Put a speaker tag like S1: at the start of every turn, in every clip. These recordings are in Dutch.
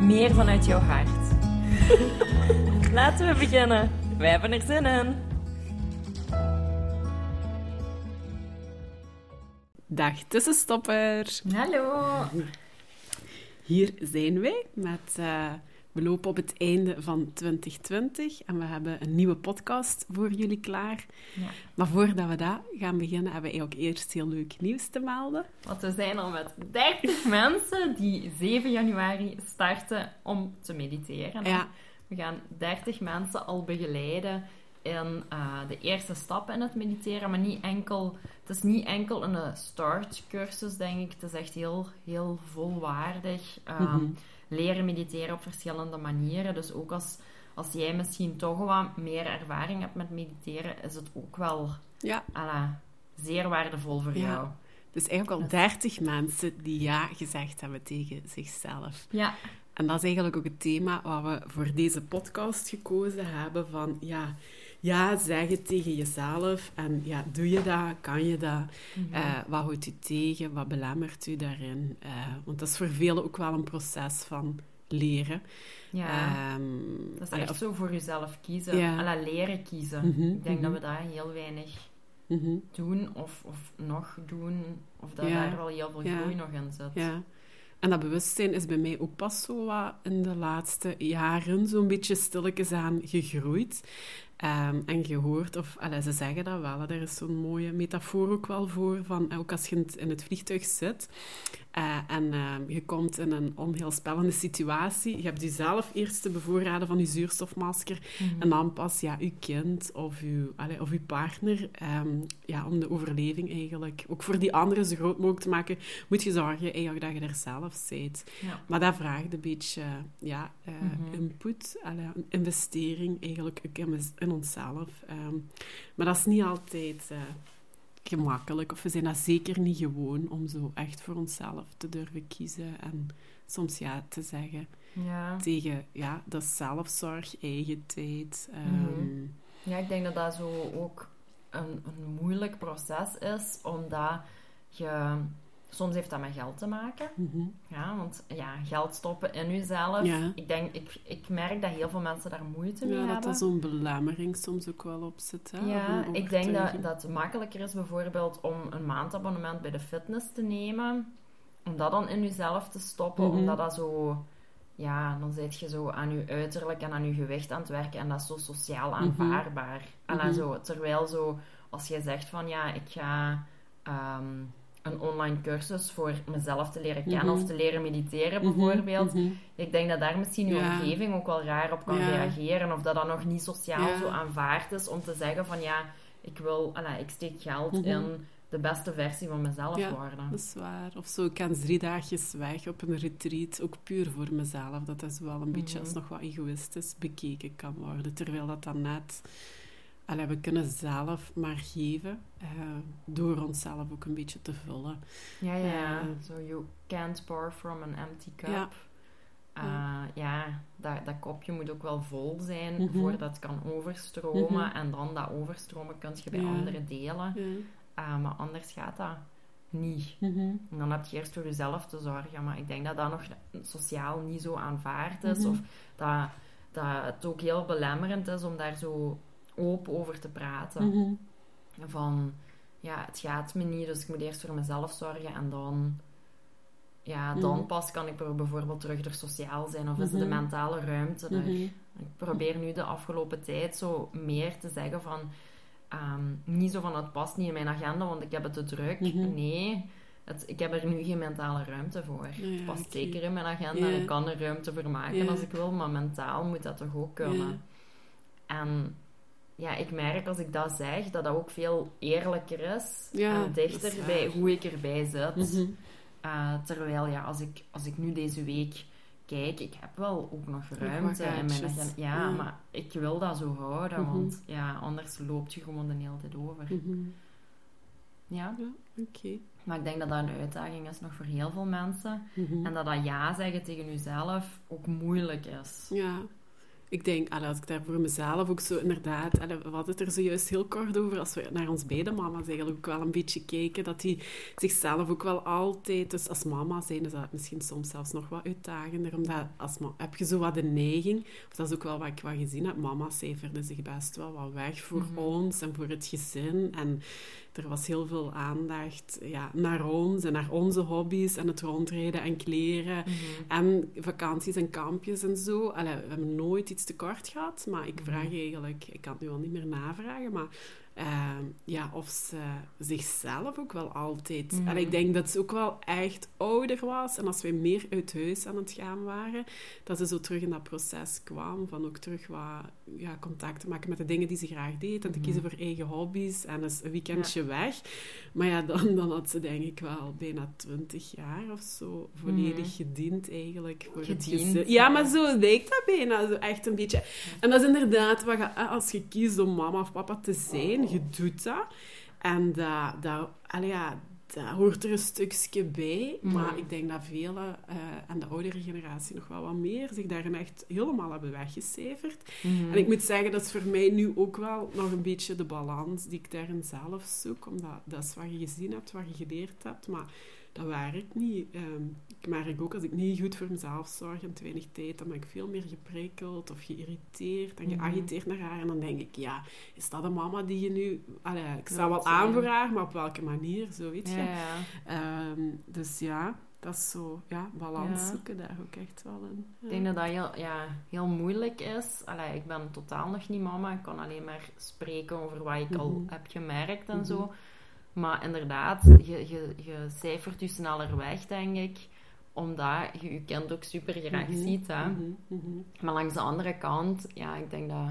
S1: meer vanuit jouw hart. Laten we beginnen. Wij hebben er zin in.
S2: Dag tussenstopper!
S1: Hallo.
S2: Hier zijn wij met... eh, we lopen op het einde van 2020 en we hebben een nieuwe podcast voor jullie klaar.
S1: Ja.
S2: Maar voordat we dat gaan beginnen, hebben we eigenlijk eerst heel leuk nieuws te melden.
S1: Want we zijn al met 30 mensen die 7 januari starten om te mediteren.
S2: Ja.
S1: We gaan 30 mensen al begeleiden in eh, de eerste stappen in het mediteren. Maar niet enkel, het is niet enkel een startcursus, denk ik. Het is echt heel, heel volwaardig. ehm,
S2: Mhm.
S1: Leren mediteren op verschillende manieren. Dus ook als, als jij misschien toch wat meer ervaring hebt met mediteren, is het ook wel
S2: Ja,
S1: ala, zeer waardevol voor
S2: Ja.
S1: jou.
S2: dus eigenlijk al 30 mensen die ja gezegd hebben tegen zichzelf.
S1: Ja,
S2: En dat is eigenlijk ook het thema wat we voor deze podcast gekozen hebben. Van ja, ja zeg het tegen jezelf. En ja, doe je dat? Kan je dat?
S1: Mhm.
S2: Eh, wat houdt u tegen? Wat belemmert u daarin? Eh, want dat is voor velen ook wel een proces van leren.
S1: ja.
S2: Ehm,
S1: Dat is echt
S2: of-
S1: zo voor jezelf kiezen.
S2: Ja.
S1: Alla leren kiezen.
S2: Mhm,
S1: ik denk dat
S2: mhm.
S1: we dat heel weinig doen of, of nog doen. Of dat
S2: Ja.
S1: daar wel heel veel
S2: Ja.
S1: groei nog in zit.
S2: ja. En dat bewustzijn is bij mij ook pas zo wat in de laatste jaren zo'n beetje stilletjes aan gegroeid. Ehm, en gehoord, of allee, ze zeggen dat wel, er is zo'n mooie metafoor ook wel voor, van ook als je in het, vliegtuig zit eh, en ehm, je komt in een onheilspellende situatie, je hebt jezelf eerst te bevoorraden van je zuurstofmasker
S1: Mhm.
S2: en dan pas ja, uw kind of uw, allee, of uw partner, ehm, ja, om de overleving eigenlijk, ook voor die anderen zo groot mogelijk te maken, moet je zorgen eigenlijk dat je er zelf bent.
S1: Ja.
S2: Maar dat vraagt een beetje ja, eh,
S1: Mhm.
S2: input, allee, een investering eigenlijk ook onszelf. Ehm, maar dat is niet altijd eh, gemakkelijk, of we zijn dat zeker niet gewoon om zo echt voor onszelf te durven kiezen en soms ja te zeggen
S1: Ja.
S2: tegen ja, dat zelfzorg, eigen tijd. ehm,
S1: Mhm. ja, ik denk dat dat zo ook een, een moeilijk proces is, omdat je... Soms heeft dat met geld te maken.
S2: mhm.
S1: Ja, want ja, geld stoppen in jezelf.
S2: Ja.
S1: Ik, denk, ik, ik merk dat heel veel mensen daar moeite mee
S2: Ja, dat
S1: hebben.
S2: er zo'n belemmering soms ook wel op zit. Hè?
S1: Ja,
S2: een
S1: ik denk dat, dat het makkelijker is bijvoorbeeld om een maandabonnement bij de fitness te nemen. Om dat dan in jezelf te stoppen,
S2: Mhm.
S1: omdat dat zo... Ja, dan zit je zo aan je uiterlijk en aan je gewicht aan het werken en dat is zo sociaal aanvaardbaar. En dan
S2: Mhm.
S1: zo, terwijl zo, als je zegt van ja, ik ga ehm, een online cursus voor mezelf te leren kennen
S2: Mhm.
S1: of te leren mediteren
S2: Mhm,
S1: bijvoorbeeld.
S2: mhm.
S1: Ik denk dat daar misschien je
S2: Ja.
S1: omgeving ook wel raar op kan
S2: Ja.
S1: reageren. Of dat dat nog niet sociaal
S2: Ja.
S1: zo aanvaard is om te zeggen van ja, ik wil, alla, ik steek geld
S2: Mhm.
S1: in de beste versie van mezelf
S2: Ja,
S1: worden.
S2: Dat is waar. Of zo, ik kan drie dagjes weg op een retreat, ook puur voor mezelf. Dat is wel een beetje
S1: Mhm.
S2: als nog wat egoïstisch bekeken kan worden. Terwijl dat dan net... Allee, we kunnen zelf maar geven, eh, door onszelf ook een beetje te vullen.
S1: Ja, ja.
S2: Eh.
S1: Zo, you can't pour from an empty cup.
S2: Ja.
S1: Uh, ja, dat, dat kopje moet ook wel vol zijn
S2: Mhm.
S1: voordat het kan overstromen.
S2: Mhm.
S1: En dan dat overstromen kun je bij
S2: Ja.
S1: anderen delen.
S2: Ja.
S1: Uh, maar anders gaat dat niet.
S2: Mhm.
S1: En dan heb je eerst voor jezelf te zorgen. Maar ik denk dat dat nog sociaal niet zo aanvaard is.
S2: Mhm.
S1: Of dat, dat het ook heel belemmerend is om daar zo open over te praten.
S2: Mhm.
S1: Van, ja, het gaat me niet, dus ik moet eerst voor mezelf zorgen. En dan, ja, dan
S2: Mhm.
S1: pas kan ik bijvoorbeeld terug er sociaal zijn. Of is
S2: Mhm.
S1: de mentale ruimte er.
S2: Mhm.
S1: Ik probeer nu de afgelopen tijd zo meer te zeggen van... ehm, niet zo van, het past niet in mijn agenda, want ik heb het te druk.
S2: Mhm.
S1: Nee, het, ik heb er nu geen mentale ruimte voor.
S2: Ja,
S1: het past zeker in mijn agenda en ik kan er ruimte voor maken
S2: Ja.
S1: als ik wil, maar mentaal moet dat toch ook kunnen. En ja, ik merk als ik dat zeg, dat dat ook veel eerlijker is
S2: Ja,
S1: en dichter
S2: is
S1: bij hoe ik erbij zit.
S2: Mhm.
S1: Uh, terwijl, ja, als ik, als ik nu deze week kijk, ik heb wel ook nog ruimte mijn. Ja, maar ik wil dat zo houden,
S2: Mhm.
S1: want ja, anders loopt je gewoon de hele tijd over.
S2: Mhm.
S1: Ja,
S2: Ja, oké.
S1: maar ik denk dat dat een uitdaging is nog voor heel veel mensen. En dat dat ja zeggen tegen jezelf ook moeilijk is.
S2: Ja, ik denk, allee, als ik daar voor mezelf ook zo inderdaad, allee, we hadden het er zojuist heel kort over, als we naar ons beide mama's eigenlijk ook wel een beetje keken, dat die zichzelf ook wel altijd, dus als mama zijn, is dat misschien soms zelfs nog wat uitdagender, omdat als ma- heb je zo wat de neiging, of dat is ook wel wat ik wat gezien heb, mama's cijferden zich best wel wat weg voor
S1: Mhm.
S2: ons en voor het gezin en er was heel veel aandacht ja, naar ons en naar onze hobby's en het rondrijden en kleren.
S1: Mhm.
S2: En vakanties en kampjes en zo. Allee, we hebben nooit iets tekort gehad, maar ik vraag
S1: Mhm.
S2: eigenlijk, ik kan het nu al niet meer navragen, maar ehm, ja, of ze zichzelf ook wel altijd.
S1: Mhm.
S2: Allee, ik denk dat ze ook wel echt ouder was en als wij meer uit huis aan het gaan waren, dat ze zo terug in dat proces kwam van ook terug wat ja, contact te maken met de dingen die ze graag deed en te
S1: Mhm.
S2: kiezen voor eigen hobby's en eens een weekendje weg. Maar ja, dan, dan had ze denk ik wel bijna twintig jaar of zo volledig
S1: Mhm.
S2: gediend eigenlijk voor het
S1: Gediend,
S2: gezin. Ja, maar zo lijkt dat bijna. Zo echt een beetje. En dat is inderdaad wat je, als je kiest om mama of papa te zijn, je doet dat. En dat, dat, ja, dat hoort er een stukje bij. Maar ik denk dat velen, eh en de oudere generatie nog wel wat meer, zich daarin echt helemaal hebben weggecijferd.
S1: Mhm.
S2: En ik moet zeggen, dat is voor mij nu ook wel nog een beetje de balans die ik daarin zelf zoek. Omdat dat is wat je gezien hebt, wat je geleerd hebt. Maar dat werkt niet. Ehm, ik merk ook, als ik niet goed voor mezelf zorg en te weinig tijd, dan ben ik veel meer geprikkeld of geïrriteerd en
S1: Mhm.
S2: geagiteerd naar haar. En dan denk ik, ja, is dat een mama die je nu... Allee, ik sta wel aan voor haar, maar op welke manier, zo weet je.
S1: Ja, ja.
S2: Ehm, dus ja, dat is zo, ja, balans
S1: Ja.
S2: zoeken daar ook echt wel in. Ja.
S1: Ik denk dat dat heel, ja, heel moeilijk is. Allee, ik ben totaal nog niet mama. Ik kan alleen maar spreken over wat ik al
S2: Mhm.
S1: heb gemerkt en
S2: Mhm.
S1: zo. Maar inderdaad, je, je, je cijfert je sneller weg, denk ik. Omdat je je kind ook super graag
S2: Mhm,
S1: ziet. Hè?
S2: mhm, mhm.
S1: Maar langs de andere kant, ja, ik denk dat,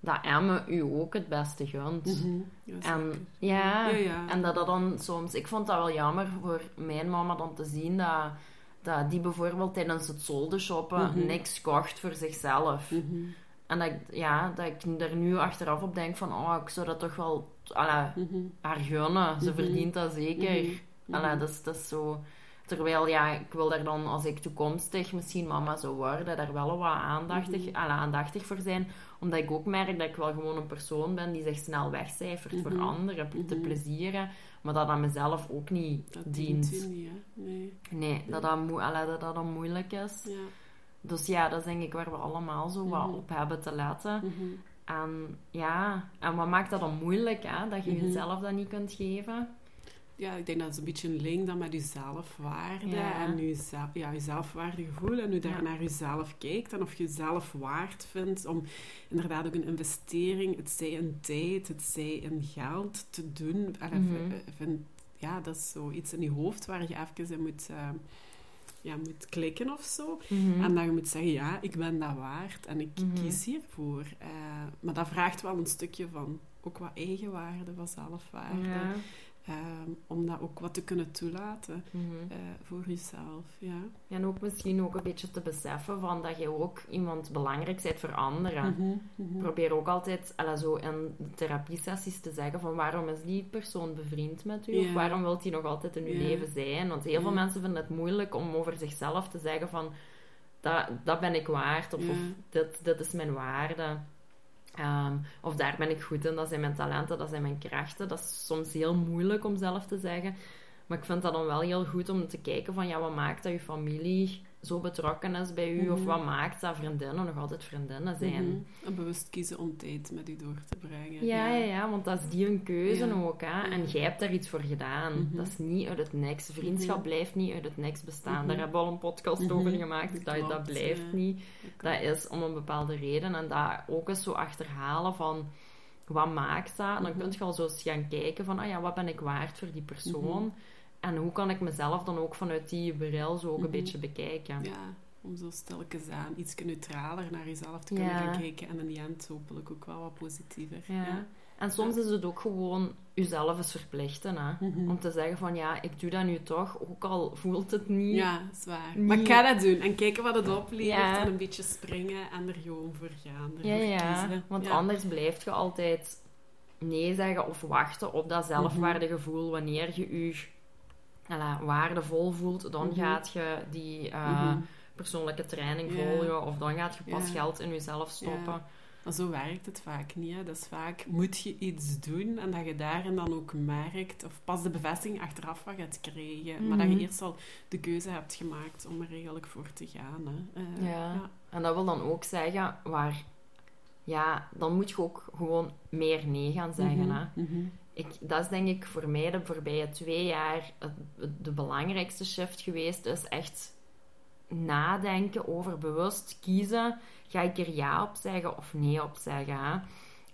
S1: dat Emme u ook het beste gunt.
S2: Ja,
S1: En ja,
S2: Ja, ja.
S1: en dat dat dan soms... Ik vond dat wel jammer voor mijn mama dan te zien dat, dat die bijvoorbeeld tijdens het solde shoppen
S2: Mhm.
S1: niks kocht voor zichzelf. En dat ik, ja, dat ik er nu achteraf op denk van, oh, ik zou dat toch wel
S2: Mhm.
S1: haar gunnen. Ze
S2: Mhm.
S1: verdient dat zeker.
S2: Mhm.
S1: Allee, dat, is, dat is zo... Terwijl, ja, ik wil daar dan, als ik toekomstig misschien mama zou worden, daar wel wat aandachtig,
S2: Mhm.
S1: allee, aandachtig voor zijn. Omdat ik ook merk dat ik wel gewoon een persoon ben die zich snel wegcijfert voor
S2: Mhm.
S1: anderen, te
S2: Mhm.
S1: plezieren. Maar dat aan mezelf ook niet
S2: Dat
S1: dient.
S2: niet? Nee.
S1: Nee, dat dat, moe- allee, dat dat dan moeilijk is.
S2: Ja.
S1: Dus ja, dat is denk ik waar we allemaal zo wat
S2: Mhm.
S1: op hebben te letten.
S2: Mhm.
S1: En ja, en wat maakt dat dan moeilijk, hè? Dat je
S2: Mhm.
S1: jezelf dat niet kunt geven?
S2: Ja, ik denk dat het een beetje een link dan met je zelfwaarde
S1: Ja.
S2: en je, zelf, ja, je zelfwaardegevoel en hoe daar
S1: Ja.
S2: naar jezelf kijkt en of je jezelf waard vindt om inderdaad ook een investering, het zij in tijd, het zij in geld te doen.
S1: Mhm.
S2: vind, ja, dat is zoiets in je hoofd waar je even in moet, eh, ja, moet klikken of zo.
S1: Mhm.
S2: En dat je moet zeggen, ja, ik ben dat waard en ik
S1: Mhm.
S2: kies hiervoor. Eh, maar dat vraagt wel een stukje van ook wat eigenwaarde, van zelfwaarde.
S1: Ja.
S2: Ehm, om dat ook wat te kunnen toelaten
S1: Mhm.
S2: eh, voor jezelf. Ja.
S1: En ook misschien ook een beetje te beseffen van dat je ook iemand belangrijk bent voor anderen.
S2: Mhm, mhm.
S1: Probeer ook altijd alla, zo in de therapiesessies te zeggen van waarom is die persoon bevriend met u? Of waarom wilt hij nog altijd in uw leven zijn? Want heel veel mensen vinden het moeilijk om over zichzelf te zeggen van dat, dat ben ik waard of, of dit, dit is mijn waarde. Ehm, of daar ben ik goed in, dat zijn mijn talenten, dat zijn mijn krachten. Dat is soms heel moeilijk om zelf te zeggen. Maar ik vind dat dan wel heel goed om te kijken van ja, wat maakt dat je familie zo betrokken is bij u? Of
S2: Mhm.
S1: wat maakt dat vriendinnen nog altijd vriendinnen zijn?
S2: Mhm. En bewust kiezen om tijd met u door te brengen.
S1: Ja, ja, ja, want dat is die een keuze
S2: Ja.
S1: ook. Hè? En jij hebt daar iets voor gedaan.
S2: Mhm.
S1: Dat is niet uit het niks. Vriendschap
S2: Mhm.
S1: blijft niet uit het niks bestaan. Daar hebben we al een podcast over gemaakt.
S2: Dat
S1: Dat, blijft
S2: ja.
S1: niet. Dat is om een bepaalde reden. En dat ook eens zo achterhalen van... Wat maakt dat? En dan kun je al zo eens gaan kijken van... Ah ja, wat ben ik waard voor die persoon? En hoe kan ik mezelf dan ook vanuit die bril zo ook een
S2: Mhm.
S1: beetje bekijken?
S2: Ja, om zo stilletjes aan iets neutraler naar jezelf te kunnen
S1: Ja.
S2: gaan kijken. En in die end hopelijk ook wel wat positiever.
S1: Ja. En soms is het ook gewoon jezelf eens verplichten. Hè?
S2: Mhm.
S1: Om te zeggen van ja, ik doe dat nu toch, ook al voelt het niet.
S2: Ja, dat is waar.
S1: Niet-
S2: Maar ik ga dat doen. En kijken wat het oplevert.
S1: Ja.
S2: En een beetje springen en er gewoon voor gaan.
S1: Ja, ja. Want anders blijf je altijd nee zeggen of wachten op dat zelfwaardegevoel. Wanneer je je voilà, waardevol voelt, dan
S2: Mhm.
S1: gaat je die eh,
S2: Mhm.
S1: persoonlijke training volgen of dan gaat je pas geld in jezelf stoppen.
S2: Maar zo werkt het vaak niet. Hè. Dat is vaak, moet je iets doen en dat je daarin dan ook merkt, of pas de bevestiging achteraf wat gaat krijgen. Maar dat je
S1: Mhm.
S2: eerst al de keuze hebt gemaakt om er eigenlijk voor te gaan. Hè. Eh,
S1: Ja. En dat wil dan ook zeggen waar, ja, dan moet je ook gewoon meer nee gaan zeggen. Hè? Ik, dat is denk ik voor mij de voorbije twee jaar het, het- de belangrijkste shift geweest. Is echt nadenken over bewust kiezen. Ga ik er ja op zeggen of nee op zeggen?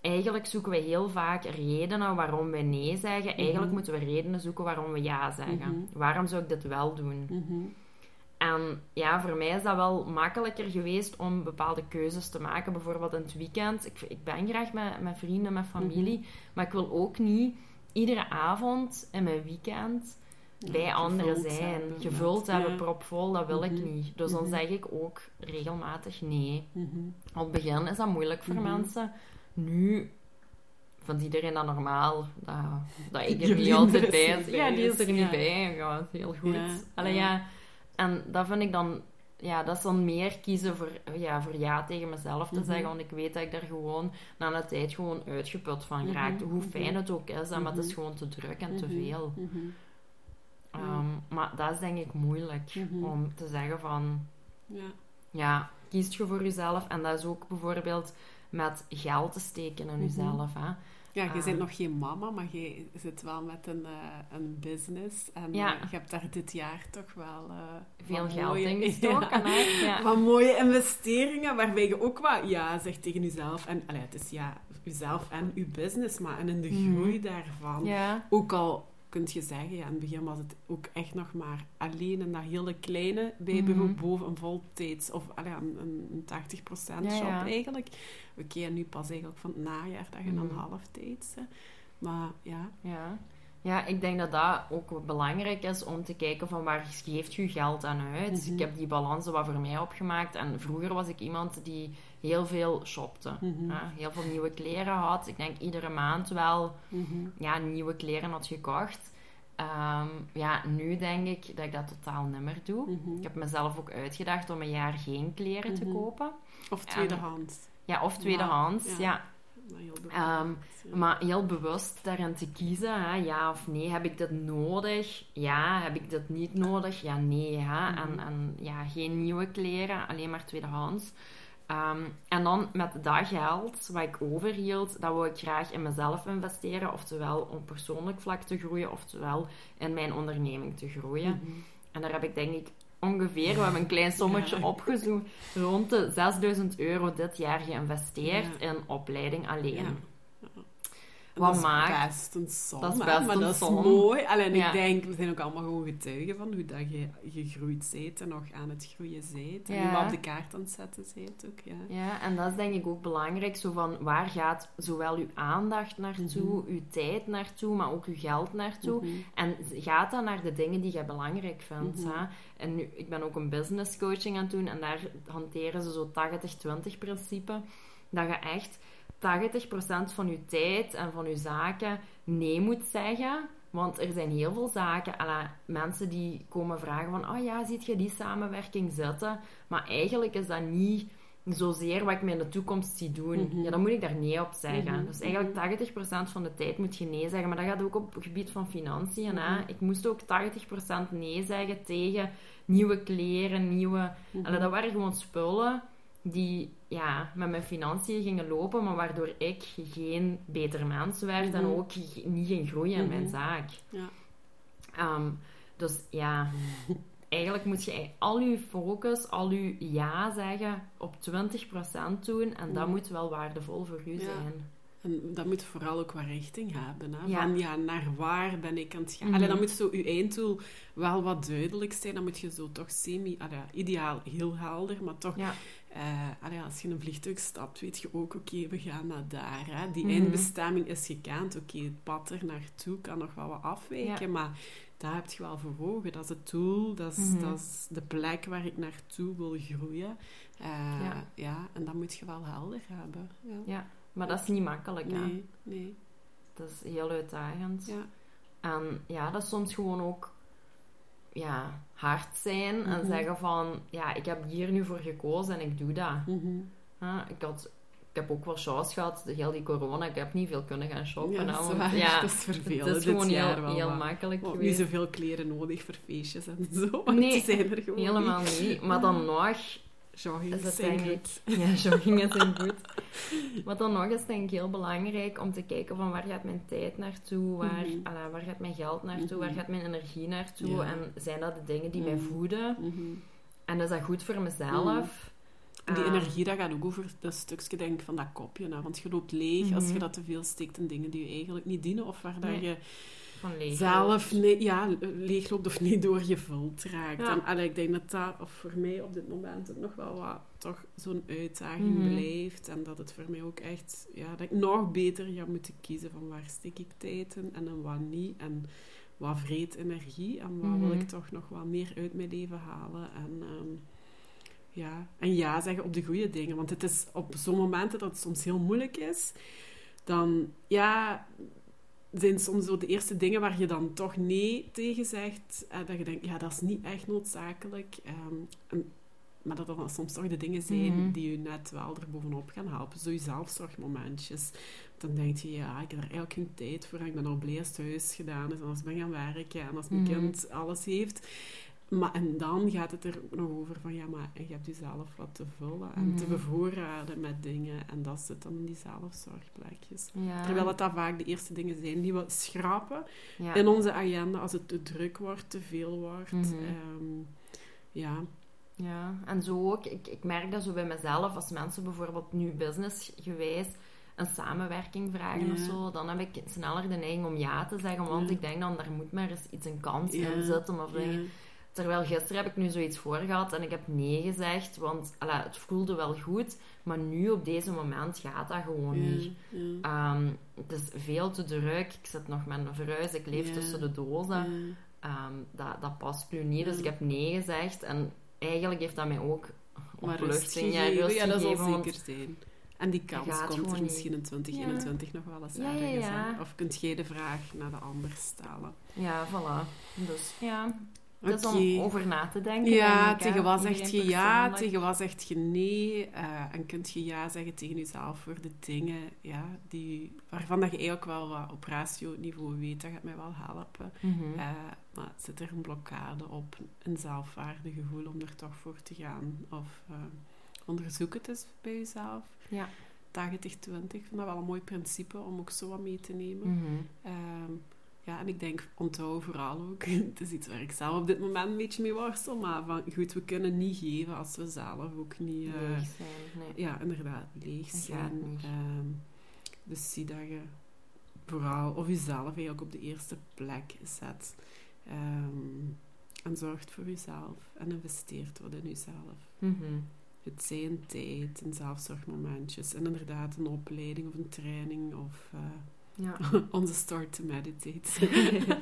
S1: Eigenlijk zoeken we heel vaak redenen waarom we nee zeggen. Eigenlijk
S2: Mhm.
S1: moeten we redenen zoeken waarom we ja zeggen.
S2: Mhm.
S1: Waarom zou ik dit wel doen?
S2: Mhm.
S1: En ja, voor mij is dat wel makkelijker geweest om bepaalde keuzes te maken. Bijvoorbeeld in het weekend. Ik, ik ben graag met, met vrienden, met familie.
S2: Mhm.
S1: Maar ik wil ook niet iedere avond in mijn weekend
S2: Ja,
S1: bij anderen zijn.
S2: hebben
S1: Gevuld hebben,
S2: ja.
S1: propvol, dat wil ik
S2: Mhm.
S1: niet. Dus dan
S2: Mhm.
S1: zeg ik ook regelmatig nee. Op het begin is dat moeilijk voor mensen. Nu vindt iedereen dat normaal. Dat, dat ik er niet altijd bij is. Ja, die is er niet bij. Ja, het is heel goed. Allee,
S2: ja.
S1: En dat vind ik dan... Ja, dat is dan meer kiezen voor ja, voor ja tegen mezelf te
S2: Mhm.
S1: zeggen. Want ik weet dat ik daar gewoon na een tijd gewoon uitgeput van
S2: Mhm,
S1: geraakt. Hoe
S2: mhm.
S1: fijn het ook is. Maar het is gewoon te druk en te veel. Ehm, maar dat is denk ik moeilijk. Om te zeggen van...
S2: Ja.
S1: Ja, kiest je voor jezelf. En dat is ook bijvoorbeeld met geld te steken in jezelf. Hè.
S2: Ja, je
S1: Ah.
S2: bent nog geen mama, maar je zit wel met een, eh, een business. En
S1: Ja.
S2: eh, je hebt daar dit jaar toch wel eh,
S1: Veel geld
S2: mooie-
S1: in gestoken.
S2: Ja.
S1: Ja.
S2: Wat mooie investeringen, waarbij je ook wat ja zegt tegen jezelf. En allee, het is ja, jezelf en je business, maar en in de
S1: Mhm.
S2: groei daarvan. Ook al kun je zeggen, ja, in het begin was het ook echt nog maar alleen in dat hele kleine bijberoep
S1: Mhm.
S2: boven een voltijds of allee, een, een, een 80%
S1: Ja,
S2: job
S1: ja.
S2: eigenlijk. Oké, en nu pas eigenlijk van het najaar dat je dan
S1: Mhm.
S2: halftijds. hè. Maar ja,
S1: Ja. Ja, ik denk dat dat ook belangrijk is om te kijken van waar geeft je geld aan uit.
S2: Mhm.
S1: Ik heb die balansen wat voor mij opgemaakt. En vroeger was ik iemand die heel veel shopte.
S2: Mhm.
S1: Heel veel nieuwe kleren had. Ik denk iedere maand wel
S2: Mhm.
S1: ja, nieuwe kleren had gekocht. Ehm, ja, nu denk ik dat ik dat totaal niet meer doe.
S2: Mhm.
S1: Ik heb mezelf ook uitgedacht om een jaar geen kleren te
S2: Mhm.
S1: kopen.
S2: Of tweedehands.
S1: Ja, of tweedehands,
S2: Ja.
S1: ja.
S2: Maar heel beperkt,
S1: Ehm,
S2: ja.
S1: Maar heel bewust daarin te kiezen, hè, ja of nee. Heb ik dit nodig? Ja. Heb ik dit niet nodig? Ja, nee. Hè.
S2: Mhm.
S1: En, en ja, geen nieuwe kleren, alleen maar tweedehands. Ehm, en dan met dat geld wat ik overhield, dat wil ik graag in mezelf investeren. Oftewel om persoonlijk vlak te groeien, oftewel in mijn onderneming te groeien.
S2: Mhm.
S1: En daar heb ik denk ik ongeveer, we hebben een klein sommetje
S2: Ja.
S1: opgezocht, rond de 6000 euro dit jaar geïnvesteerd
S2: Ja.
S1: in opleiding alleen. Wat
S2: dat is
S1: maakt-
S2: best een som,
S1: dat is best
S2: maar
S1: een
S2: dat is mooi. Alleen
S1: Ja.
S2: ik denk, we zijn ook allemaal gewoon getuigen van hoe dat je gegroeid bent en nog aan het groeien bent. En
S1: Ja.
S2: wat op de kaart aan het zetten bent ook, ja.
S1: Ja, en dat is denk ik ook belangrijk. Zo van, waar gaat zowel uw aandacht naartoe,
S2: Mhm.
S1: uw tijd naartoe, maar ook uw geld naartoe.
S2: Mhm.
S1: En gaat dat naar de dingen die je belangrijk vindt.
S2: Mhm.
S1: hè? En nu, ik ben ook een business coaching aan het doen en daar hanteren ze zo 80-20 principe. Dat je echt 80% van je tijd en van je zaken nee moet zeggen. Want er zijn heel veel zaken, alla, mensen die komen vragen van, oh ja, ziet je die samenwerking zitten? Maar eigenlijk is dat niet zozeer wat ik me in de toekomst zie doen.
S2: Mhm.
S1: Ja, dan moet ik daar nee op zeggen.
S2: Mhm,
S1: Dus eigenlijk 80% van de tijd moet je nee zeggen. Maar dat gaat ook op het gebied van financiën. Hè?
S2: Mhm.
S1: Ik moest ook 80% nee zeggen tegen nieuwe kleren, nieuwe...
S2: Mhm.
S1: Dat waren gewoon spullen die ja, met mijn financiën gingen lopen, maar waardoor ik geen beter mens werd en
S2: Mhm.
S1: ook niet ging groeien in mijn
S2: Mhm.
S1: zaak.
S2: Ja.
S1: Ehm, dus ja, eigenlijk moet je al je focus, al je ja zeggen op 20% doen en dat
S2: Mhm.
S1: moet wel waardevol voor u
S2: Ja.
S1: zijn.
S2: En dat moet vooral ook wat richting hebben. Hè?
S1: Ja.
S2: Van ja, naar waar ben ik aan het gaan? Allee, dan moet zo je einddoel wel wat duidelijk zijn. Dan moet je zo toch semi, allee, ideaal heel helder, maar toch
S1: Ja.
S2: Eh, als je in een vliegtuig stapt, weet je ook, oké, we gaan naar daar. Hè. Die
S1: Mhm.
S2: eindbestemming is gekend. Oké, het pad er naartoe kan nog wel wat afwijken,
S1: Ja.
S2: maar daar heb je wel voor ogen. Dat is het doel, dat is,
S1: Mhm.
S2: dat is de plek waar ik naartoe wil groeien. Eh,
S1: Ja.
S2: ja. en dat moet je wel helder hebben. Ja.
S1: Ja, maar dat is niet makkelijk, hè.
S2: Nee, nee.
S1: Dat is heel uitdagend.
S2: Ja.
S1: En ja, dat is soms gewoon ook ja, hard zijn en
S2: Mhm.
S1: zeggen van, ja, ik heb hier nu voor gekozen en ik doe dat.
S2: Mhm.
S1: Ik, had, ik heb ook wel chance gehad, de heel die corona, ik heb niet veel kunnen gaan shoppen.
S2: Ja,
S1: want ja,
S2: dat is vervelend
S1: het is gewoon heel, heel makkelijk geweest.
S2: niet zoveel kleren nodig voor feestjes en zo. want
S1: Nee,
S2: die zijn er gewoon
S1: Helemaal niet. Maar dan nog
S2: Jogging
S1: is het
S2: zijn
S1: denk ik...
S2: goed.
S1: Ja, joggingen zijn goed. Maar dan nog is het denk ik heel belangrijk om te kijken van waar gaat mijn tijd naartoe, waar, ala, waar gaat mijn geld naartoe, waar
S2: Mhm.
S1: gaat mijn energie naartoe
S2: Ja.
S1: en zijn dat de dingen die mij
S2: Mhm.
S1: voeden
S2: Mhm.
S1: en is dat goed voor mezelf.
S2: En die
S1: Ah,
S2: energie, dat gaat ook over dat stukje denk van dat kopje. Hè? Want je loopt leeg als je dat te veel steekt in dingen die je eigenlijk niet dienen. Of waar dat je
S1: van
S2: zelf ja, leegloopt of niet door gevuld raakt.
S1: Ja.
S2: En allee, ik denk dat dat of voor mij op dit moment ook nog wel wat toch zo'n uitdaging
S1: Mhm.
S2: blijft. En dat het voor mij ook echt, ja, dat ik nog beter ga moeten kiezen van waar steek ik tijd in en in wat niet. En wat vreet energie en wat wil
S1: Mhm.
S2: ik toch nog wat meer uit mijn leven halen. En, ehm, ja. en ja zeggen op de goede dingen. Want het is op zo'n momenten dat het soms heel moeilijk is, dan ja, zijn soms zo de eerste dingen waar je dan toch nee tegen zegt. En dat je denkt, ja, dat is niet echt noodzakelijk. En, maar dat dat dan soms toch de dingen zijn
S1: Mhm.
S2: die je net wel er bovenop gaan helpen. Zo je zelfzorgmomentjes. Dan denk je, ja, ik heb er eigenlijk geen tijd voor. En ik ben al blij als het thuis gedaan is. En als ik ben gaan werken. En als mijn
S1: Mhm.
S2: kind alles heeft. Maar, en dan gaat het er ook nog over van, ja, maar je hebt jezelf wat te vullen. En te
S1: Mhm.
S2: bevoorraden met dingen. En dat zit dan in die zelfzorgplekjes.
S1: Ja.
S2: Terwijl het dat vaak de eerste dingen zijn die we schrapen
S1: ja.
S2: in onze agenda als het te druk wordt, te veel wordt.
S1: Mhm.
S2: Ehm, ja.
S1: Ja, en zo ook. Ik, ik merk dat zo bij mezelf, als mensen bijvoorbeeld nu businessgewijs een samenwerking vragen
S2: Ja.
S1: of zo, dan heb ik sneller de neiging om ja te zeggen, want
S2: Ja.
S1: ik denk dan, daar moet maar eens iets een kans
S2: Ja.
S1: in zitten. Of dingen. Terwijl gisteren heb ik nu zoiets voor gehad en ik heb nee gezegd, want ala, het voelde wel goed, maar nu op deze moment gaat dat gewoon niet.
S2: Ja.
S1: Ehm, het is veel te druk. Ik zit nog met een verhuis. Ik leef
S2: Ja.
S1: tussen de dozen. Ehm, dat, dat past nu niet. Dus ik heb nee gezegd. En eigenlijk heeft dat mij ook opluchting, ja,
S2: gegeven,
S1: rust
S2: ja, dat zal zeker zijn. En die kans komt er misschien in 2021 nog wel eens
S1: Ja,
S2: ergens. Of kunt jij de vraag naar de ander stellen.
S1: Ja, voilà. Dus ja, is
S2: Oké.
S1: om over na te denken.
S2: Ja,
S1: denk ik, hè.
S2: tegen wat
S1: Iedereen
S2: zeg je ja, tegen wat zeg je nee. eh, en kunt je ja zeggen tegen jezelf voor de dingen ja, die, waarvan dat je eigenlijk wel wat op ratio-niveau weet. Dat gaat mij wel helpen.
S1: Mhm.
S2: Eh, maar zit er een blokkade op, een zelfwaardegevoel om er toch voor te gaan? Of eh, onderzoek het eens bij jezelf.
S1: Ja.
S2: 80-20, ik vind dat wel een mooi principe om ook zo wat mee te nemen.
S1: Mhm.
S2: Ehm, ja, en ik denk, onthoud vooral ook, het is iets waar ik zelf op dit moment een beetje mee worstel, maar van, goed, we kunnen niet geven als we zelf ook niet... eh,
S1: Leeg zijn. Nee.
S2: ja, inderdaad, leeg zijn. Ehm, dus zie dat je vooral, of jezelf eigenlijk op de eerste plek zet. Ehm, en zorgt voor jezelf en investeert wat in jezelf.
S1: Mhm.
S2: Het zijn tijd en zelfzorgmomentjes en inderdaad een opleiding of een training of eh,
S1: Ja.
S2: onze start to meditate.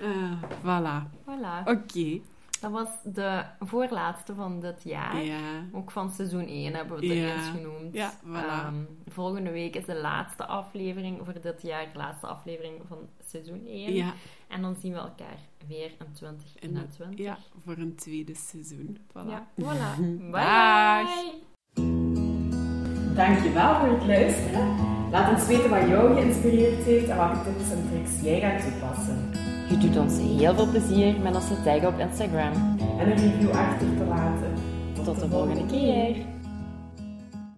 S2: Eh, voilà.
S1: Voilà.
S2: Oké.
S1: Dat was de voorlaatste van dit jaar.
S2: Ja.
S1: Ook van seizoen 1 hebben we het
S2: Ja.
S1: eens genoemd.
S2: Ja, voilà.
S1: Ehm, volgende week is de laatste aflevering voor dit jaar. De laatste aflevering van seizoen 1.
S2: Ja,
S1: En dan zien we elkaar weer in
S2: en,
S1: 2021.
S2: ja, voor een tweede seizoen. Voilà.
S1: Voilà. Bye.
S2: Dag.
S3: Dankjewel voor het luisteren. Laat ons weten wat jou geïnspireerd heeft en welke tips en tricks jij gaat toepassen.
S1: Je doet ons heel veel plezier met ons te taggen op Instagram.
S3: En een review achter te laten.
S1: Tot de volgende keer.